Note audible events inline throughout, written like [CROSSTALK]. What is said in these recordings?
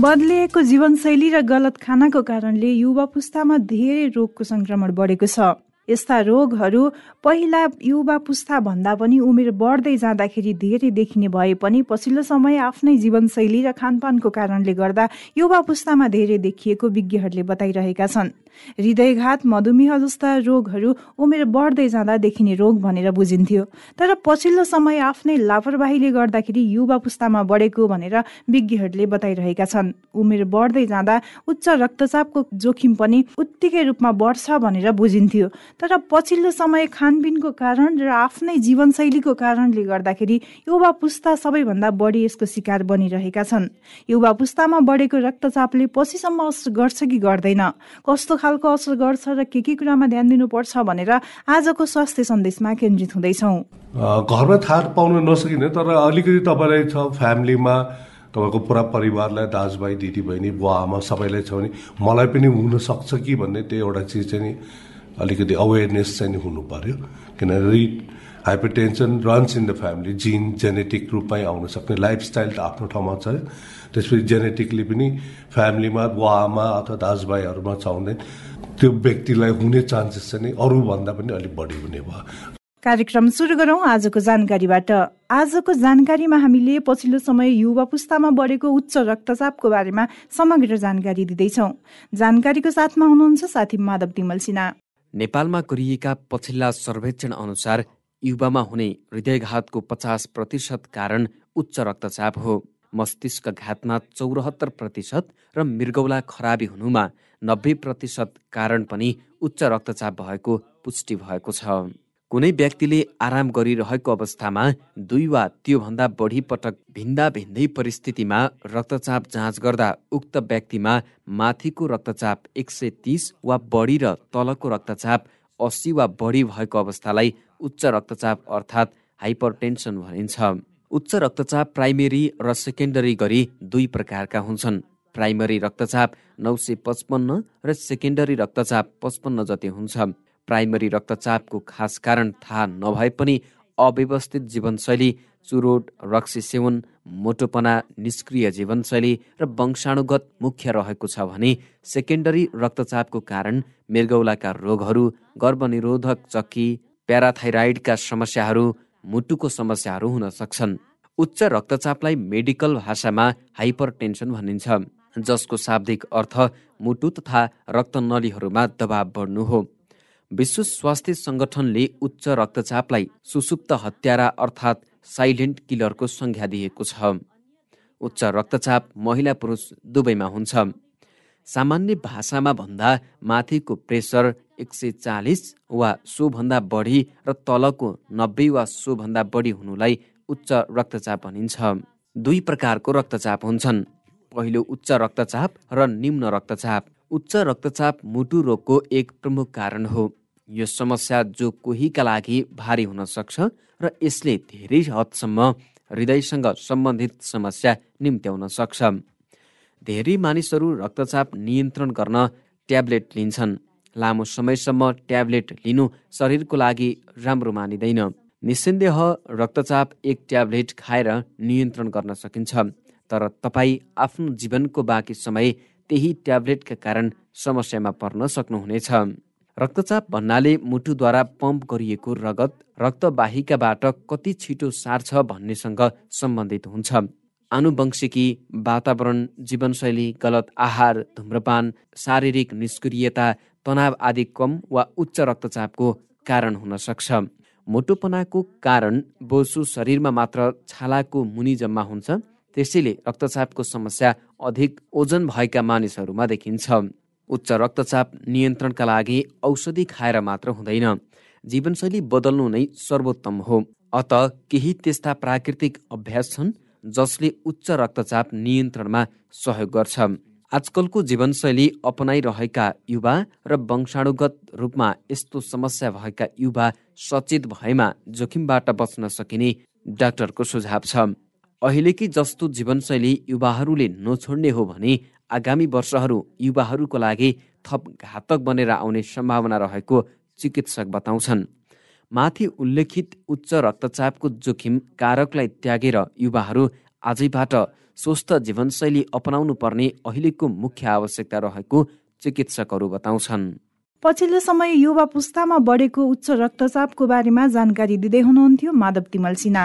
बदलिएको जीवनशैली र गलत खानाको कारणले युवा पुस्तामा धेरै रोगको संक्रमण बढेको छ। यस्ता रोगहरू पहिला युवा पुस्ता भन्दा पनि उमेर बढ्दै जाँदाखेरि धेरै देखिने भए पनि पछिल्लो समय आफ्नै जीवनशैली र खानपानको कारणले गर्दा युवा पुस्तामा धेरै देखिएको विज्ञहरूले बताइरहेका छन्। हृदयघात मधुमेह जस्ता रोगहरू उमेर बढ्दै जाँदा देखिने रोग भनेर बुझिन्थ्यो। तर पछिल्लो समय आफ्नै लापरवाहीले गर्दाखेरि युवा पुस्तामा बढेको भनेर विज्ञहरूले बताइरहेका छन्। उमेर बढ्दै जाँदा उच्च रक्तचापको जोखिम पनि उत्तिकै रूपमा बढ्छ भनेर बुझिन्थ्यो। तर पछिल्लो समय खानपिनको कारण र आफ्नै जीवनशैलीको कारणले गर्दाखेरि युवा पुस्ता सबैभन्दा बढी यसको शिकार बनिरहेका छन्। युवा पुस्तामा बढेको रक्तचापले पछिसम्म असर गर्छ कि गर्दैन? कस्तो खालको असर गर्छ र के के कुरामा ध्यान दिनुपर्छ भनेर आजको स्वास्थ्य सन्देशमा केन्द्रित हुँदैछौँ। घरमा थाहा पाउन नसकिने तर अलिकति तपाईँलाई छ फ्यामिलीमा तपाईँको पुरा परिवारलाई दाजुभाइ दिदीबहिनी बुवा आमा सबैलाई छ भने मलाई पनि हुनसक्छ कि भन्ने त्यो एउटा चिज चाहिँ नि अलिकति अवेरनेस चाहिँ हुनु पर्यो। किनभने hypertension runs in the family gene genetic रूपमै आउन सक्ने लाइफस्टाइल त आफ्नो ठाउँमा छ। त्यसपछि जेनेटिकली पनि फ्यामिलीमा बुवा आमा अथवा दाजुभाइहरूमा छ भने त्यो व्यक्तिलाई हुने चान्सेस चाहिँ अरूभन्दा पनि अलिक बढी हुने भयो। कार्यक्रम सुरु गरौँ आजको जानकारीबाट। आजको जानकारीमा हामीले पछिल्लो समय युवा पुस्तामा बढेको उच्च रक्तचापको बारेमा समग्र जानकारी दिँदैछौ। जानकारीको साथमा हुनुहुन्छ साथी माधव तिमल सिन्हा। नेपालमा गरिएका पछिल्ला सर्वेक्षण अनुसार युवामा हुने हृदयघातको पचास प्रतिशत कारण उच्च रक्तचाप हो। मस्तिष्क घातमा चौरात्तर प्रतिशत र मृगौला खराबी हुनुमा नब्बे प्रतिशत कारण पनि उच्च रक्तचाप भएको पुष्टि भएको छ। कुनै व्यक्तिले आराम गरिरहेको अवस्थामा दुई वा त्योभन्दा बढी पटक भिन्दा भिन्दै परिस्थितिमा रक्तचाप जाँच गर्दा उक्त व्यक्तिमा माथिको रक्तचाप एक सय तिस वा बढी र तलको रक्तचाप अस्सी वा बढी भएको अवस्थालाई उच्च रक्तचाप अर्थात् हाइपरटेन्सन भनिन्छ। उच्च रक्तचाप प्राइमेरी र सेकेन्डरी गरी दुई प्रकारका हुन्छन्। प्राइमरी रक्तचाप नौ सय पचपन्न र सेकेन्डरी रक्तचाप पचपन्न जति हुन्छ। प्राइमरी रक्तचापको खास कारण थाहा नभए पनि अव्यवस्थित जीवनशैली चुरोट रक्सी सेवन मोटोपना निष्क्रिय जीवनशैली र वंशाणुगत मुख्य रहेको छ भने सेकेन्डरी रक्तचापको कारण मृगौलाका रोगहरू गर्भनिरोधक चक्की प्याराथाइराइडका समस्याहरू मुटुको समस्याहरू हुन सक्छन्। उच्च रक्तचापलाई मेडिकल भाषामा हाइपर टेन्सन भनिन्छ जसको शाब्दिक अर्थ मुटु तथा रक्तनलीहरूमा दबाव बढ्नु हो। विश्व स्वास्थ्य सङ्गठनले उच्च रक्तचापलाई सुसुप्त हत्यारा अर्थात् साइलेन्ट किलरको संज्ञा दिएको छ। उच्च रक्तचाप महिला पुरुष दुवैमा हुन्छ। सामान्य भाषामा भन्दा माथिको प्रेसर एक सय चालिस वा सोभन्दा बढी र तलको नब्बे वा सोभन्दा बढी हुनुलाई उच्च रक्तचाप भनिन्छ। दुई प्रकारको रक्तचाप हुन्छन्। पहिलो उच्च रक्तचाप र निम्न रक्तचाप। उच्च रक्तचाप मुटु रोगको एक प्रमुख कारण हो। यो समस्या जो कोहीका लागि भारी हुन सक्छ र यसले धेरै हदसम्म हृदयसँग सम्बन्धित समस्या निम्त्याउन सक्छ। धेरै मानिसहरू रक्तचाप नियन्त्रण गर्न ट्याब्लेट लिन्छन्। लामो समयसम्म ट्याब्लेट लिनु शरीरको लागि राम्रो मानिँदैन। निसन्देह रक्तचाप एक ट्याब्लेट खाएर नियन्त्रण गर्न सकिन्छ। तर तपाईँ आफ्नो जीवनको बाँकी समय त्यही ट्याब्लेटका कारण समस्यामा पर्न सक्नुहुनेछ। रक्तचाप भन्नाले मुटुद्वारा पम्प गरिएको रगत रक्तवाहिकाबाट कति छिटो सार्छ भन्नेसँग सम्बन्धित हुन्छ। आनुवंशिकी वातावरण जीवनशैली गलत आहार धुम्रपान शारीरिक निष्क्रियता तनाव आदि कम वा उच्च रक्तचापको कारण हुन सक्छ। मोटोपनाको कारण बोसु शरीरमा मात्र छालाको मुनि जम्मा हुन्छ त्यसैले रक्तचापको समस्या अधिक ओजन भएका मानिसहरूमा देखिन्छ। उच्च रक्तचाप नियन्त्रणका लागि औषधि खाएर मात्र हुँदैन। जीवनशैली बदल्नु नै सर्वोत्तम हो। अत केही त्यस्ता प्राकृतिक अभ्यास छन् जसले उच्च रक्तचाप नियन्त्रणमा सहयोग गर्छ। आजकलको जीवनशैली अपनाइरहेका युवा र वंशाणुगत रूपमा यस्तो समस्या भएका युवा सचेत भएमा जोखिमबाट बच्न सकिने डाक्टरको सुझाव छ। अहिलेकी जस्तो जीवनशैली युवाहरूले नछोड्ने हो भने आगामी वर्षहरू युवाहरूको लागि थप घातक बनेर आउने सम्भावना रहेको चिकित्सक बताउँछन्। माथि उल्लेखित उच्च रक्तचापको जोखिम कारकलाई त्यागेर युवाहरू आजैबाट स्वस्थ जीवनशैली अपनाउनु पर्ने अहिलेको मुख्य आवश्यकता रहेको चिकित्सकहरू बताउँछन्। पछिल्लो समय युवा पुस्तामा बढेको उच्च रक्तचापको बारेमा जानकारी दिँदै हुनुहुन्थ्यो माधव तिमल सिन्हा।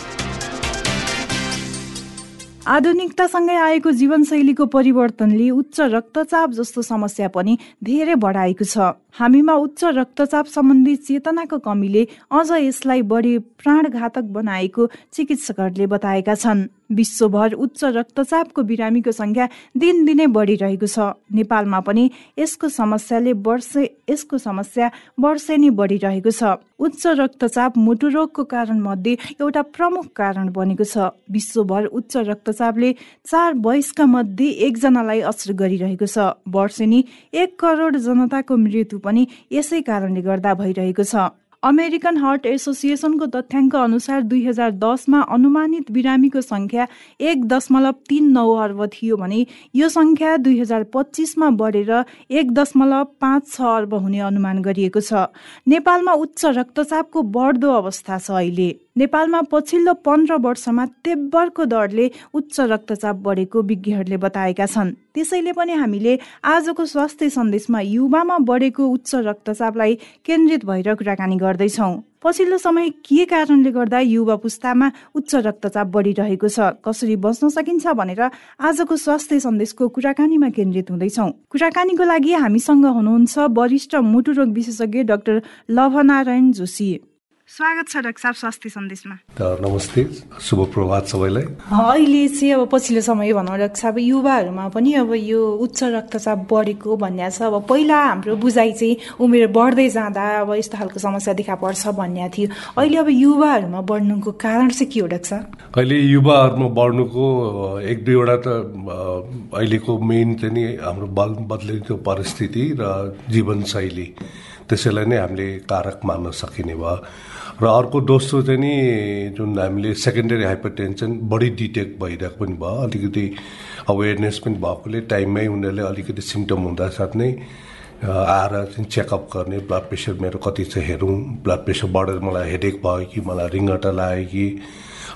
आधुनिकतासँगै आएको जीवनशैलीको परिवर्तनले उच्च रक्तचाप जस्तो समस्या पनि धेरै बढाएको छ। हामीमा उच्च रक्तचाप सम्बन्धी चेतनाको कमीले अझ यसलाई बढी प्राणघातक बनाएको चिकित्सकहरूले बताएका छन्। विश्वभर उच्च रक्तचापको बिरामीको संख्या दिनदिनै बढिरहेको छ। नेपालमा पनि यसको समस्याले वर्षे यसको समस्या वर्षे नै बढिरहेको छ। उच्च रक्तचाप मुटु रोगको कारण मध्ये एउटा प्रमुख कारण बनेको छ। विश्वभर उच्च रक्तचापले चार वयस्क मध्ये एकजनालाई असर गरिरहेको छ। वर्षेनी एक करोड जनताको मृत्यु पनि यसै कारणले गर्दा भइरहेको छ। अमेरिकन हार्ट एसोसिएसनको तथ्याङ्क अनुसार दुई हजार दसमा अनुमानित बिरामीको सङ्ख्या एक दशमलव तिन नौ अर्ब थियो भने यो सङ्ख्या दुई हजार पच्चिसमा बढेर एक दशमलव पाँच छ अर्ब हुने अनुमान गरिएको छ। नेपालमा उच्च रक्तचापको बढ्दो अवस्था छ अहिले। नेपालमा पछिल्लो पन्ध्र वर्षमा तेब्बरको दरले उच्च रक्तचाप बढेको विज्ञहरूले बताएका छन्। त्यसैले पनि हामीले आजको स्वास्थ्य सन्देशमा युवामा बढेको उच्च रक्तचापलाई केन्द्रित भएर कुराकानी गर्दैछौँ। पछिल्लो समय के कारणले गर्दा युवा पुस्तामा उच्च रक्तचाप बढिरहेको छ? कसरी बच्न सकिन्छ भनेर आजको स्वास्थ्य सन्देशको कुराकानीमा केन्द्रित हुँदैछौ। कुराकानीको लागि हामीसँग हुनुहुन्छ वरिष्ठ मुटुरोग विशेषज्ञ डाक्टर लभनारायण जोशी। स्वागत छ डाक्टर साहब स्वास्थ्य सन्देशमा। नमस्ते शुभ प्रभात सबैलाई अहिले चाहिँ अब पछिल्लो समय भनौँ डाक्टर साहब युवाहरूमा पनि अब यो उच्च रक्तचाप बढेको भन्ने छ। अब पहिला हाम्रो बुझाइ चाहिँ उमेर बढ्दै जाँदा अब यस्तो खालको समस्या देखा पर्छ भन्ने थियो। अहिले अब युवाहरूमा बढ्नुको कारण चाहिँ के हो डाक्टर साहब? अहिले युवाहरूमा बढ्नुको एक दुईवटा त अहिलेको मेन चाहिँ नि हाम्रो बल बदलिएको परिस्थिति र जीवनशैली। त्यसैलाई नै हामीले कारक मान्न सकिने भयो। र अर्को दोस्रो चाहिँ नि जुन हामीले सेकेन्डरी हाइपरटेन्सन बढी डिटेक्ट भइरहेको पनि भयो अलिकति अवेरनेस पनि भएकोले टाइममै उनीहरूले अलिकति सिम्टम हुँदासाथ नै आएर चाहिँ चेकअप गर्ने ब्लड प्रेसर मेरो कति छ हेरौँ ब्लड प्रेसर बढेर मलाई हेडेक भयो कि मलाई रिङ्गटा लाग्यो कि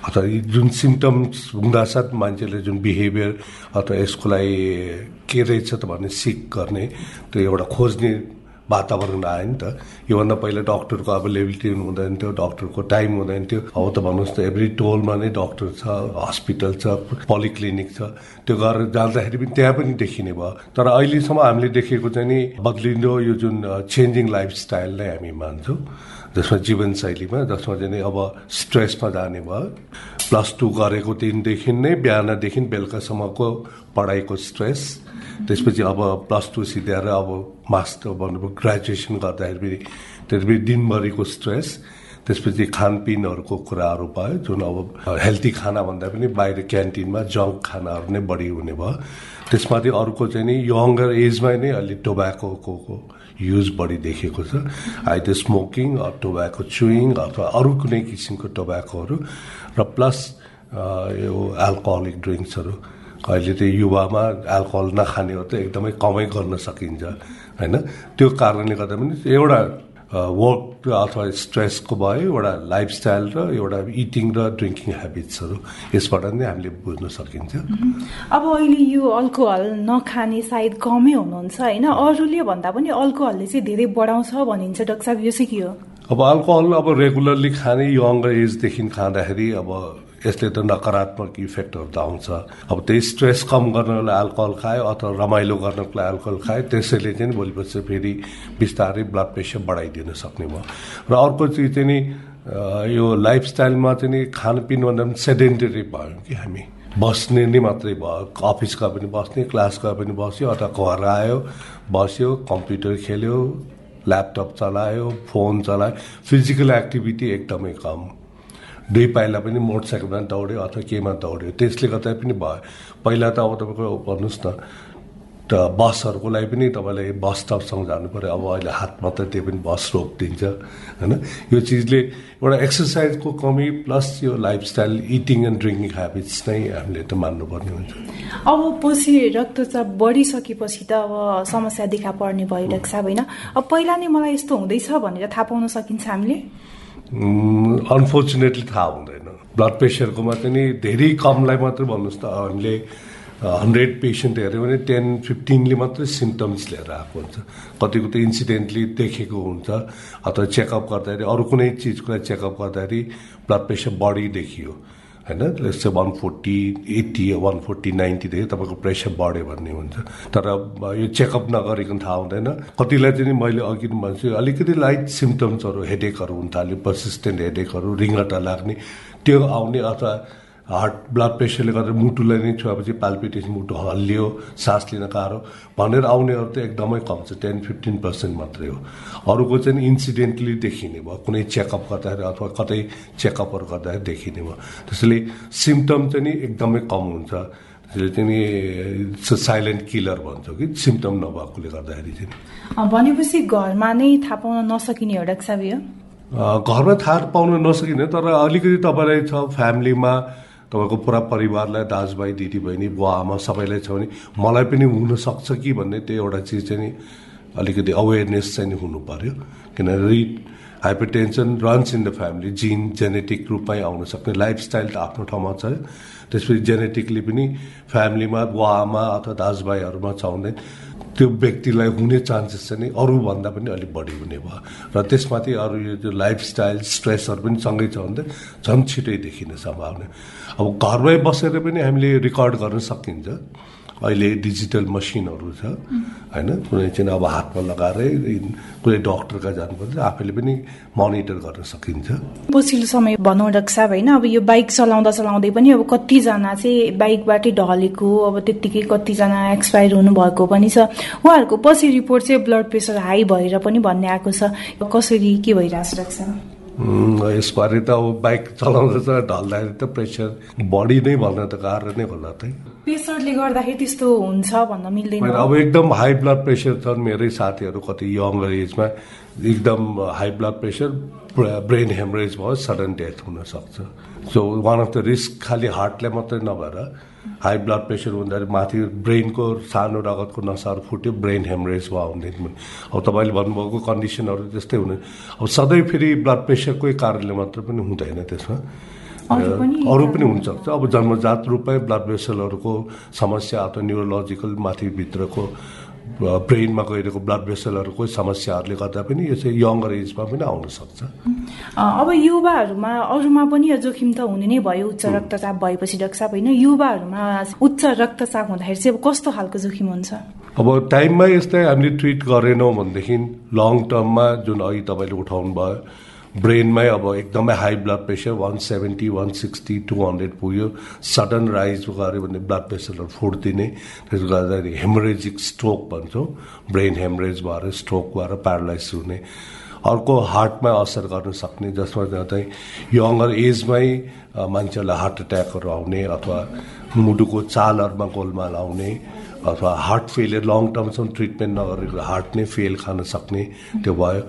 अथवा जुन सिम्टम्स हुँदासाथ मान्छेले जुन बिहेभियर अथवा यसको लागि के रहेछ त भन्ने सिक गर्ने त्यो एउटा खोज्ने वातावरण आयो नि त। योभन्दा पहिला डक्टरको अभाइलेबिलिटी हुँदैन थियो डक्टरको टाइम हुँदैन थियो। अब त भन्नुहोस् त एभ्री टोलमा नै डक्टर छ हस्पिटल छ पोलिक्लिनिक छ। त्यो गरेर जाँदाखेरि पनि त्यहाँ पनि देखिने भयो। तर अहिलेसम्म हामीले देखेको चाहिँ नि बदलिँदो यो जुन चेन्जिङ लाइफस्टाइल नै हामी मान्छौँ जसमा जीवनशैलीमा जसमा चाहिँ अब स्ट्रेसमा जाने भयो। प्लस टू गरेको दिनदेखि नै बिहानदेखि बेलुकासम्मको पढाइको स्ट्रेस त्यसपछि अब प्लस टू सिध्याएर अब मास्टर भन्नुभयो ग्रेजुएसन गर्दाखेरि फेरि त्यसपछि दिनभरिको स्ट्रेस त्यसपछि खानपिनहरूको कुराहरू भयो जुन अब हेल्दी खाना भन्दा पनि बाहिर क्यान्टिनमा जङ्क खानाहरू नै बढी हुने भयो। त्यसमाथि अर्को चाहिँ नि यङ्गर एजमा नै अलि टोब्याकोको युज बढी देखेको छ। आइदर स्मोकिङ टोब्याको चुइङ अथवा अरू कुनै किसिमको टोब्याकोहरू र प्लस यो एल्कोहलिक ड्रिङ्क्सहरू। अहिले त युवामा एल्कोहल नखाने हो त एकदमै कमै गर्न सकिन्छ होइन? त्यो कारणले गर्दा पनि एउटा वर्क अथवा स्ट्रेसको भयो एउटा लाइफस्टाइल र एउटा इटिङ र ड्रिङ्किङ हेबिट्सहरू यसबाट नै हामीले बुझ्न सकिन्छ। अब अहिले यो अल्कोहल नखाने सायद कमै हुनुहुन्छ होइन? अरूले भन्दा पनि अल्कोहलले चाहिँ धेरै बढाउँछ भनिन्छ डाक्टर साहब यो चाहिँ के हो? अब अल्कोहल अब रेगुलरली खाने यङ्गर एजदेखि खाँदाखेरि अब यसले त नकारात्मक इफेक्टहरू त आउँछ अब त्यही स्ट्रेस कम गर्नलाई अल्कोहल खायो अथवा रमाइलो गर्नको लागि अल्कोहल खायो त्यसैले चाहिँ भोलि पछि फेरि बिस्तारै ब्लड प्रेसर बढाइदिन सक्ने भयो। र अर्को चिज चाहिँ नि यो लाइफस्टाइलमा चाहिँ नि खानपिन भन्दा पनि सेडेन्टरी भयो कि हामी। बस्ने नै मात्रै भयो। अफिस गए पनि बस्ने क्लास गए पनि बस्यो अथवा घर आयो बस्यो कम्प्युटर खेल्यो ल्यापटप चलायो फोन चलायो फिजिकल एक्टिभिटी एकदमै कम। दुई पाइला पनि मोटरसाइकलमा दौड्यो अथवा केमा दौड्यो। त्यसले गर्दा पनि भयो। पहिला त अब तपाईँको भन्नुहोस् न त बसहरूको लागि पनि तपाईँले बस स्टपसँग जानु पऱ्यो अब अहिले हात मात्रै त्यो पनि बस रोकिदिन्छ होइन? यो चिजले एउटा एक्सर्साइजको कमी प्लस यो lifestyle eating and drinking habits नै हामीले त मान्नुपर्ने हुन्छ। अब पछि रक्तचाप बढिसकेपछि त अब समस्या देखा पर्ने भइरहेको छ होइन? अब पहिला नै मलाई यस्तो हुँदैछ भनेर थाहा पाउन सकिन्छ हामीले? अनफोर्चुनेटली थाहा हुँदैन। ब्लड प्रेसरकोमा चाहिँ नि धेरै कमलाई मात्रै भन्नुहोस् त हामीले हन्ड्रेड पेसेन्ट हेऱ्यो भने टेन फिफ्टिनले मात्रै सिम्टम्स लिएर आएको हुन्छ। कतिको त इन्सिडेन्टली देखेको हुन्छ अथवा चेकअप गर्दाखेरि अरू कुनै चिजको चेकअप गर्दाखेरि ब्लड प्रेसर बढी देखियो। होइन? चाहिँ one forty eighty one forty नाइन्टीदेखि तपाईँको प्रेसर बढ्यो भन्ने हुन्छ। तर यो चेकअप नगरिकन थाहा हुँदैन। कतिलाई चाहिँ मैले अघि भन्छु अलिकति लाइट सिम्टम्सहरू हेडेकहरू हुन थाल्यो पर्सिस्टेन्ट हेडेकहरू रिङ्गटा लाग्ने त्यो आउने अथवा हार्ट ब्लड प्रेसरले गर्दा मुटुलाई नै छुवापछि पाल्पिटेसन मुटु हल्लियो सास लिन गाह्रो। भनेर आउनेहरू त एकदमै कम छ टेन फिफ्टिन पर्सेन्ट मात्रै हो। अरूको चाहिँ इन्सिडेन्टली देखिने भयो कुनै चेकअप गर्दाखेरि अथवा कतै चेकअपहरू गर्दाखेरि देखिने भयो। त्यसैले सिम्टम चाहिँ नि एकदमै कम हुन्छ। त्यसले चाहिँ साइलेन्ट किलर भन्छ कि सिम्टम नभएकोले गर्दाखेरि चाहिँ। भनेपछि घरमा नै थाहा पाउन नसकिने एउटा घरमा थाहा पाउन नसकिने तर अलिकति तपाईँलाई छ फ्यामिलीमा तपाईँको पुरा परिवारलाई दाजुभाइ दिदीबहिनी बुवा आमा सबैलाई छ भने मलाई पनि हुनसक्छ कि भन्ने त्यो एउटा चिज चाहिँ नि अलिकति अवेरनेस चाहिँ हुनु पऱ्यो किनभने hypertension runs in the family gene genetic रूपमै आउन सक्ने लाइफस्टाइल त आफ्नो ठाउँमा छ। त्यसपछि जेनेटिकली पनि फ्यामिलीमा बुवा आमा अथवा दाजुभाइहरूमा छ भने त्यो व्यक्तिलाई हुने चान्सेस चाहिँ अरूभन्दा पनि अलिक बढी हुने भयो। र त्यसमाथि अरू यो जो लाइफस्टाइल स्ट्रेसहरू पनि सँगै छ भने झन् छिटै देखिने सम्भावना। अब घरमै बसेर पनि हामीले रेकर्ड गर्न सकिन्छ। अहिले डिजिटल मसिनहरू छ। होइन कुनै चाहिँ अब हातमा लगाएरै कुनै डक्टरका जानुपर्छ आफैले पनि मोनिटर गर्न सकिन्छ। पछिल्लो समय भनौँ रक्षा होइन? अब यो बाइक चलाउँदा चलाउँदै पनि अब कतिजना चाहिँ बाइकबाटै ढलेको अब त्यत्तिकै कतिजना एक्सपायर हुनुभएको पनि छ। उहाँहरूको पछि रिपोर्ट चाहिँ ब्लड प्रेसर हाई भएर पनि भन्ने आएको छ। कसरी के भइरहेको छ यसबारे त अब बाइक चलाउँदा त ढल्दाखेरि त प्रेसर बढी नै भन्न त गाह्रो नै होला त। प्रेसरले गर्दाखेरि त्यस्तो हुन्छ भन्न मिल्दैन। अब एकदम हाई ब्लड प्रेसर छन् मेरै साथीहरू कति यङ एजमा। एकदम high blood pressure brain haemorrhage भयो सडन डेथ हुनसक्छ so one of the risk खालि हार्टलाई मात्रै नभएर हाई ब्लड प्रेसर हुँदाखेरि माथि ब्रेनको सानो रगतको नसाहरू फुट्यो ब्रेन हेमरेज भयो हुँदैन अब तपाईँले भन्नुभएको कन्डिसनहरू त्यस्तै हुने। अब सधैँ फेरि ब्लड प्रेसरकै कारणले मात्र पनि हुँदैन त्यसमा। अरू पनि हुनसक्छ अब जन्मजात रूपमै ब्लड भेसलहरूको समस्या अथवा न्युरोलोजिकल माथिभित्रको ब्रेनमा गइरहेको ब्लड भेसलहरूको समस्याहरूले गर्दा पनि यो चाहिँ यङ्गर एजमा पनि आउन सक्छ। अब युवाहरूमा अरूमा पनि जोखिम त हुने नै भयो। उच्च रक्तचाप भएपछि रक्तचाप होइन युवाहरूमा उच्च रक्तचाप हुँदाखेरि चाहिँ अब कस्तो खालको जोखिम हुन्छ? अब टाइममा यस्तै हामीले ट्रिट गरेनौँ भनेदेखि लङ टर्ममा जुन अघि तपाईँले उठाउनु भयो ब्रेनमै अब एकदमै high blood pressure one seventy one sixty two hundred पुग्यो। सडन राइज गऱ्यो भने ब्लड प्रेसरहरू फुट्दिने त्यसले गर्दाखेरि हेमरेजिक स्ट्रोक भन्छौँ। ब्रेन हेमरेज भएर स्ट्रोक भएर प्यारालाइज हुने। अर्को हार्टमा असर गर्न सक्ने जसमा चाहिँ यङ्गर एजमै मान्छेहरूलाई हार्ट एट्याकहरू आउने अथवा मुटुको चालहरूमा गोलमाल आउने। अथवा हार्ट फेलियर लङ टर्मसम्म ट्रिटमेन्ट नगरेको हार्ट नै फेल खान सक्ने त्यो भयो।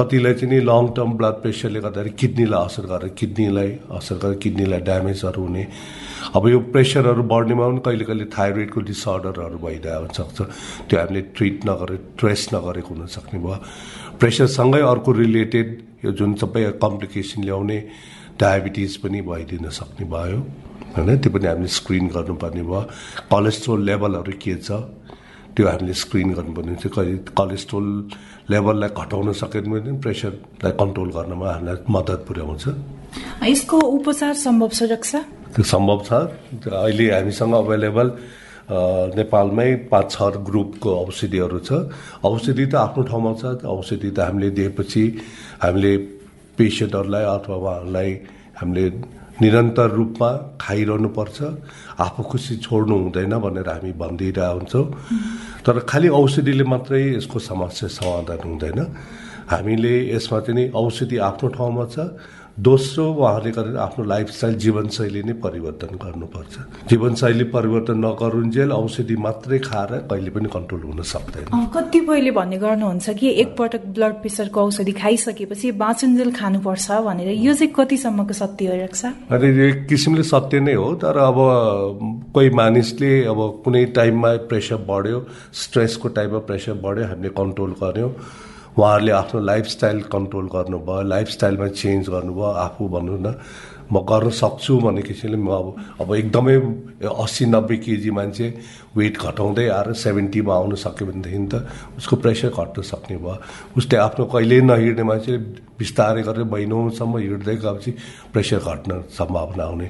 कतिलाई चाहिँ नि लङ टर्म ब्लड प्रेसरले गर्दाखेरि किडनीलाई असर गरेर किडनीलाई असर गरेर किडनीलाई ड्यामेजहरू हुने। अब यो प्रेसरहरू बढ्नेमा पनि कहिले कहिले थाइरोइडको डिसअर्डरहरू भइरहेको सक्छ। त्यो हामीले ट्रिट नगरे ट्रेस नगरेको हुनसक्ने भयो। प्रेसरसँगै अर्को रिलेटेड यो जुन सबै कम्प्लिकेसन ल्याउने डायबिटिज पनि भइदिन सक्ने भयो। होइन? त्यो पनि हामीले स्क्रिन गर्नुपर्ने भयो। कोलेस्ट्रोल लेभलहरू के छ? त्यो हामीले स्क्रिन गर्नुपर्ने हुन्छ। कहिले कोलेस्ट्रोल लेभललाई घटाउन सकेन भने प्रेसरलाई कन्ट्रोल गर्नमा हामीलाई मद्दत पुर्याउँछ यसको उपचार सम्भव छ रक्षा? त्यो सम्भव छ। अहिले हामीसँग अभाइलेबल नेपालमै पाँच छ ग्रुपको औषधिहरू छ। औषधि त आफ्नो ठाउँमा छ। औषधि त हामीले दिएपछि हामीले पेसेन्टहरूलाई अथवा उहाँहरूलाई हामीले निरन्तर रूपमा खाइरहनु पर्छ आफू खुसी छोड्नु हुँदैन भनेर हामी भनिदिइरहेको हुन्छौँ। तर खालि औषधिले मात्रै यसको समस्या समाधान हुँदैन। हामीले यसमा चाहिँ नि औषधि आफ्नो ठाउँमा छ दोस्रो उहाँले गरेर आफ्नो लाइफस्टाइल जीवनशैली नै परिवर्तन गर्नुपर्छ। जीवनशैली परिवर्तन नगरुन्जेल औषधि मात्रै खाएर कहिले पनि कन्ट्रोल हुन सक्दैन। कतिपयले भन्ने गर्नुहुन्छ कि एकपटक ब्लड प्रेसरको औषधि खाइसकेपछि बाँचुन्जेल खानुपर्छ भनेर। यो चाहिँ कतिसम्मको सत्य हो रक्षा अरे एक किसिमले सत्य नै हो तर अब कोही मानिसले अब कुनै टाइममा प्रेसर बढ्यो स्ट्रेसको टाइममा प्रेसर बढ्यो हामीले कन्ट्रोल गर्यौँ। उहाँहरूले आफ्नो लाइफस्टाइल कन्ट्रोल गर्नुभयो लाइफस्टाइलमा चेन्ज गर्नुभयो आफू भनौँ न म गर्न सक्छु भन्ने किसिमले म अब अब एकदमै अस्सी नब्बे केजी मान्छे वेट घटाउँदै आएर सेभेन्टीमा आउनु सक्यो भनेदेखि त उसको प्रेसर घट्न सक्ने भयो। उसले आफ्नो कहिल्यै नहिँड्ने मान्छे बिस्तारै गरेर महिनौसम्म हिँड्दै गएपछि प्रेसर घट्न सम्भावना आउने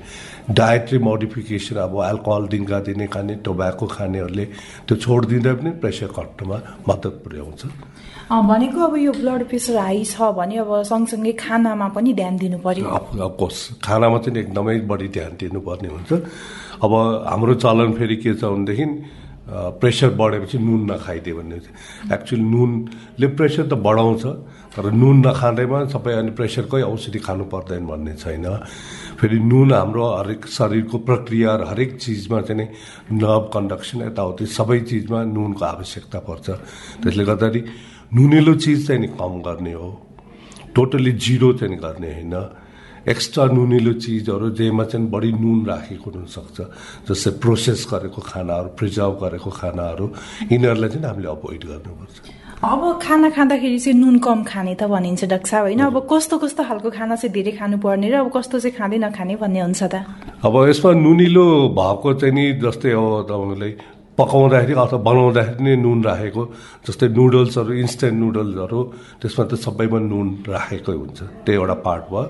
डायट्री मोडिफिकेसन अब एल्कोहल दिनका दिने खाने टोब्याको खानेहरूले त्यो छोडिदिँदा पनि प्रेसर घट्नुमा मद्दत पुर्याउँछ। भनेको अब यो ब्लड प्रेसर हाई छ भने अब सँगसँगै खानामा पनि ध्यान दिनु पर्यो। अफकोर्स खानामा चाहिँ एकदमै बढी ध्यान दिनुपर्ने हुन्छ। अब हाम्रो चलन फेरि के छ भनेदेखि प्रेसर बढेपछि नुन नखाइदियो भने एक्चुअली नुनले प्रेसर त बढाउँछ तर नुन नखाँदैमा सबै अनि प्रेसरकै औषधि खानु पर्दैन भन्ने छैन। फेरि नुन हाम्रो हरेक शरीरको प्रक्रिया र हरेक चिजमा चाहिँ नर्भ कन्डक्सन यताउति सबै चिजमा नुनको आवश्यकता पर्छ। त्यसले गर्दाखेरि नुनिलो चिज चाहिँ नि कम गर्ने हो। टोटली जिरो चाहिँ गर्ने होइन? एक्स्ट्रा नुनिलो चिजहरू जेमा चाहिँ बढी नुन राखेको हुनसक्छ। जस्तै प्रोसेस गरेको खानाहरू प्रिजर्भ गरेको खानाहरू यिनीहरूलाई चाहिँ हामीले अभोइड गर्नुपर्छ। अब खाना खाँदाखेरि चाहिँ नुन कम खाने त भनिन्छ डाक्टर साहब होइन? अब कस्तो कस्तो खालको खाना चाहिँ धेरै खानुपर्ने र अब कस्तो चाहिँ खाँदै नखाने भन्ने हुन्छ त? अब यसमा नुनिलो भएको चाहिँ नि जस्तै अब तपाईँलाई पकाउँदाखेरि अथवा बनाउँदाखेरि नै नुन राखेको जस्तै नुडल्सहरू इन्स्ट्यान्ट नुडल्सहरू त्यसमा त सबैमा नुन राखेकै हुन्छ। त्यो एउटा पार्ट भयो।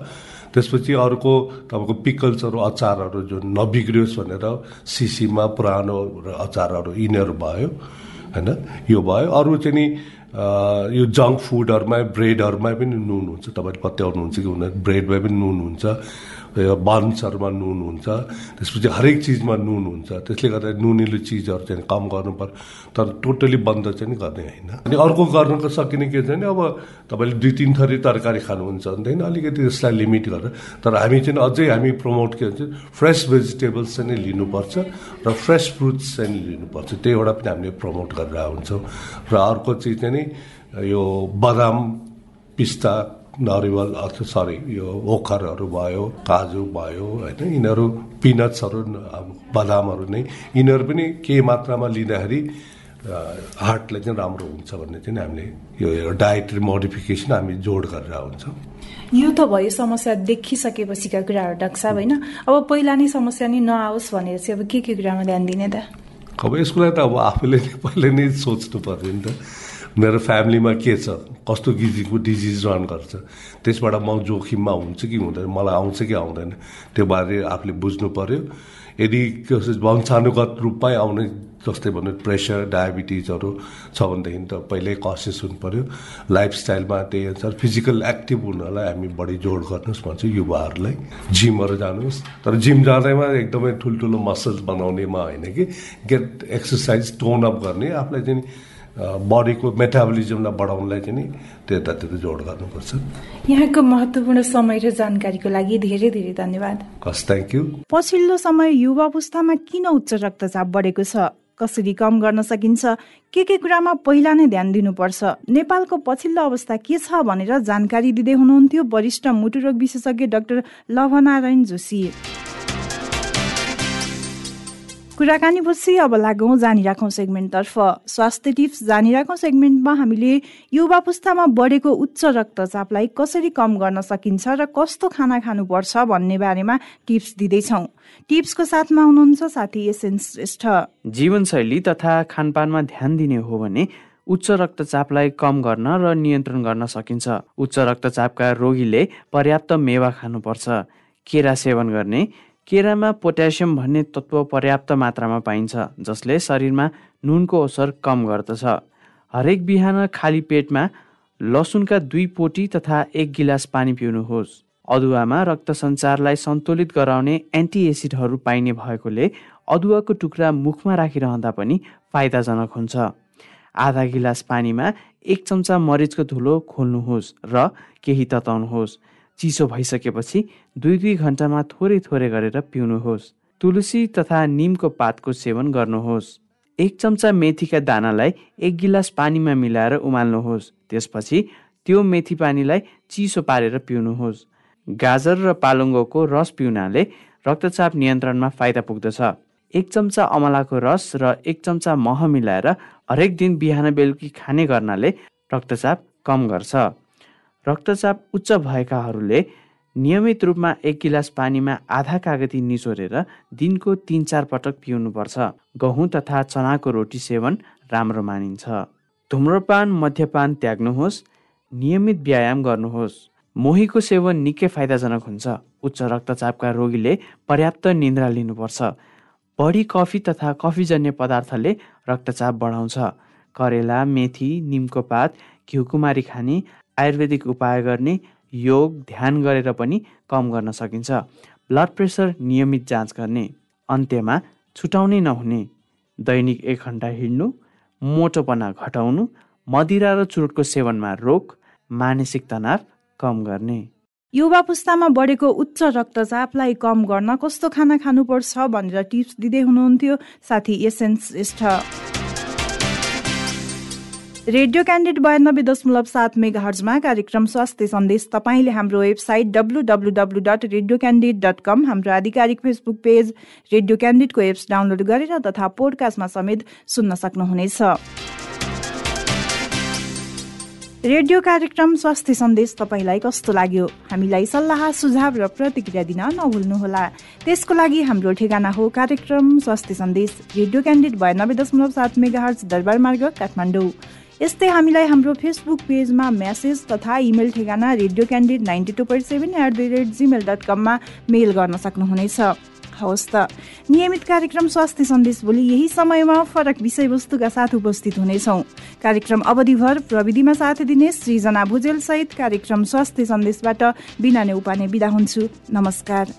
त्यसपछि अर्को तपाईँको पिकल्सहरू अचारहरू जुन नबिग्रियोस् भनेर सिसीमा पुरानो अचारहरू यिनीहरू भयो होइन? यो भयो। अरू चाहिँ नि यो जङ्क फुडहरूमा ब्रेडहरूमा पनि नुन हुन्छ। तपाईँले पत्याउनुहुन्छ कि हुँदैन? ब्रेडमा पनि नुन हुन्छ। बन्सहरूमा नुन हुन्छ त्यसपछि हरेक चिजमा नुन हुन्छ त्यसले गर्दा नुनिलो चिजहरू चाहिँ कम गर्नु पर्यो तर टोटली बन्द चाहिँ गर्ने होइन। अनि अर्को गर्नको सकिने के छ भने अब तपाईँले दुई तिन थरी तरकारी खानुहुन्छ भनेदेखि अलिकति त्यसलाई लिमिट गरेर तर हामी चाहिँ अझै हामी प्रमोट के भन्छ फ्रेस भेजिटेबल्स चाहिँ लिनुपर्छ र फ्रेस फ्रुट्स चाहिँ लिनुपर्छ। त्यो एउटा पनि हामीले प्रमोट गरेर हुन्छौँ र अर्को चिज चाहिँ यो बदाम पिस्ता नरिवल अथवा सरी यो ओखरहरू भयो काजु भयो होइन यिनीहरू पिनट्सहरू बदामहरू नै यिनीहरू पनि केही मात्रामा लिँदाखेरि हार्टलाई चाहिँ राम्रो हुन्छ भन्ने चाहिँ हामीले यो डायट्री मोडिफिकेसन हामी जोड गरेर हुन्छौँ। यो त भयो समस्या देखिसकेपछिका कुराहरू डाक्टर साहब होइन? अब पहिला नै समस्या नै नआओस् भनेर चाहिँ अब के के कुरामा ध्यान दिने त? अब यसको लागि त अब आफूले [LAUGHS] पहिला नै सोच्नु पर्यो नि त। मेरो फ्यामिलीमा के छ? कस्तो किसिमको डिजिज रन गर्छ? त्यसबाट म जोखिममा हुन्छ कि हुँदैन? मलाई आउँछ कि आउँदैन? त्यो बारे आफूले बुझ्नु पर्यो। यदि वंशानुगत रूपमै आउने जस्तै भन्नु प्रेसर डायबिटिजहरू छ भनेदेखि त पहिल्यै कसियस हुनु पऱ्यो लाइफस्टाइलमा त्यही अनुसार फिजिकल एक्टिभ हुनलाई हामी बढी जोड गर्नुहोस् भन्छु युवाहरूलाई। जिमहरू जानुहोस्। तर जिम जाँदैमा एकदमै ठुल्ठुलो मसल्स बनाउनेमा होइन कि गेट एक्सर्साइज टोन अप गर्ने। आफूलाई चाहिँ बडीको मेटाबोलिजमलाई बढाउनलाई चाहिँ नि त्यतातिर जोड गर्नुपर्छ। यहाँको महत्वपूर्ण समय र जानकारीको लागि धेरै धेरै धन्यवाद। हस् थ्याङ्क यू पछिल्लो समय युवा अवस्थामा किन उच्च रक्तचाप बढेको छ? कसरी कम गर्न सकिन्छ? के के कुरामा पहिला नै ध्यान दिनुपर्छ? नेपालको पछिल्लो अवस्था के छ भनेर जानकारी दिँदै हुनुहुन्थ्यो वरिष्ठ मुटुरोग विशेषज्ञ डाक्टर लभनारायण जोशी। कुराकानी पछि अब लागौँ जानिराखौँ सेगमेन्टतर्फ। स्वास्थ्य टिप्स जानिराखौँ सेगमेन्टमा हामीले युवा पुस्तामा बढेको उच्च रक्तचापलाई कसरी कम गर्न सकिन्छ र कस्तो खाना खानुपर्छ भन्ने बारेमा टिप्स दिँदैछौँ। टिप्सको साथमा हुनुहुन्छ साथी एसएन श्रेष्ठ। जीवनशैली तथा खानपानमा ध्यान दिने हो भने उच्च रक्तचापलाई कम गर्न र नियन्त्रण गर्न सकिन्छ। उच्च रक्तचापका रोगीले पर्याप्त मेवा खानुपर्छ। केरा सेवन गर्ने केरामा पोट्यासियम भन्ने तत्त्व पर्याप्त मात्रामा पाइन्छ जसले शरीरमा नुनको असर कम गर्दछ। हरेक बिहान खाली पेटमा लसुनका दुई पोटी तथा एक गिलास पानी पिउनुहोस्। अदुवामा रक्त सञ्चारलाई सन्तुलित गराउने एन्टी एसिडहरू पाइने भएकोले अदुवाको टुक्रा मुखमा राखिरहँदा पनि फाइदाजनक हुन्छ। आधा गिलास पानीमा एक चम्चा मरिचको धुलो खोल्नुहोस् र केही तताउनुहोस्। चिसो भइसकेपछि दुई दुई घन्टामा थोरै थोरै गरेर पिउनुहोस्। तुलसी तथा निमको पातको सेवन गर्नुहोस्। एक चम्चा मेथीका दानालाई एक गिलास पानीमा मिलाएर उमाल्नुहोस्। त्यसपछि त्यो मेथी पानीलाई चिसो पारेर पिउनुहोस्। गाजर र पालुङ्गोको रस पिउनाले रक्तचाप नियन्त्रणमा फाइदा पुग्दछ। एक चम्चा अमलाको रस र एक चम्चा मह मिलाएर हरेक दिन बिहान बेलुकी खाने गर्नाले रक्तचाप कम गर्छ। रक्तचाप उच्च भएकाहरूले नियमित रूपमा एक गिलास पानीमा आधा कागती निचोरेर दिनको तिन चार पटक पिउनुपर्छ। गहुँ तथा चनाको रोटी सेवन राम्रो मानिन्छ। धुम्रपान मध्यपान त्याग्नुहोस्। नियमित व्यायाम गर्नुहोस्। मोहीको सेवन निकै फाइदाजनक हुन्छ। उच्च रक्तचापका रोगीले पर्याप्त निन्द्रा लिनुपर्छ। बढी कफी तथा कफीजन्य पदार्थले रक्तचाप बढाउँछ। करेला मेथी निमको पात घिउकुमारी खाने आयुर्वेदिक उपाय गर्ने योग ध्यान गरेर पनि कम गर्न सकिन्छ। ब्लड प्रेसर नियमित जाँच गर्ने अन्त्यमा छुटाउनै नहुने दैनिक एक घन्टा हिँड्नु मोटोपना घटाउनु मदिरा र चुरोटको सेवनमा रोक मानसिक तनाव कम गर्ने। युवा पुस्तामा बढेको उच्च रक्तचापलाई कम गर्न कस्तो खाना खानुपर्छ भनेर टिप्स दिँदै हुनुहुन्थ्यो। साथी एसेन्स श्रेष्ठ। रेडियो क्यान्डिड बयानब्बे दशमलव सात मेगा हर्जमा कार्यक्रम स्वास्थ्य सन्देश तपाईँले हाम्रो website W W W dot radio candid dot com हाम्रो आधिकारिक फेसबुक पेज रेडियो क्यान्डिडको एप्स डाउनलोड गरेर तथा पोडकास्टमा समेत सुन्न सक्नुहुनेछ। रेडियो कार्यक्रम स्वास्थ्य सन्देश तपाईँलाई कस्तो लाग्यो? हामीलाई सल्लाह सुझाव र प्रतिक्रिया दिन नभुल्नुहोला। त्यसको लागि हाम्रो ठेगाना हो कार्यक्रम स्वास्थ्य सन्देश रेडियो क्यान्डिड बयानब्बे दशमलव सात मेगा हर्ज दरबार मार्ग काठमाडौँ। यस्तै हामीलाई हाम्रो फेसबुक पेजमा म्यासेज तथा इमेल ठेगाना radio candid ninety two point seven at the rate Gmail dot कममा मेल गर्न सक्नुहुनेछ। हवस् त। नियमित कार्यक्रम स्वास्थ्य सन्देश भोलि यही समयमा फरक विषयवस्तुका साथ उपस्थित हुनेछौँ। कार्यक्रम अवधिभर प्रविधिमा साथ दिने सृजना भुजेल सहित कार्यक्रम स्वास्थ्य सन्देशबाट बिना नै उपाने बिदा हुन्छु। नमस्कार।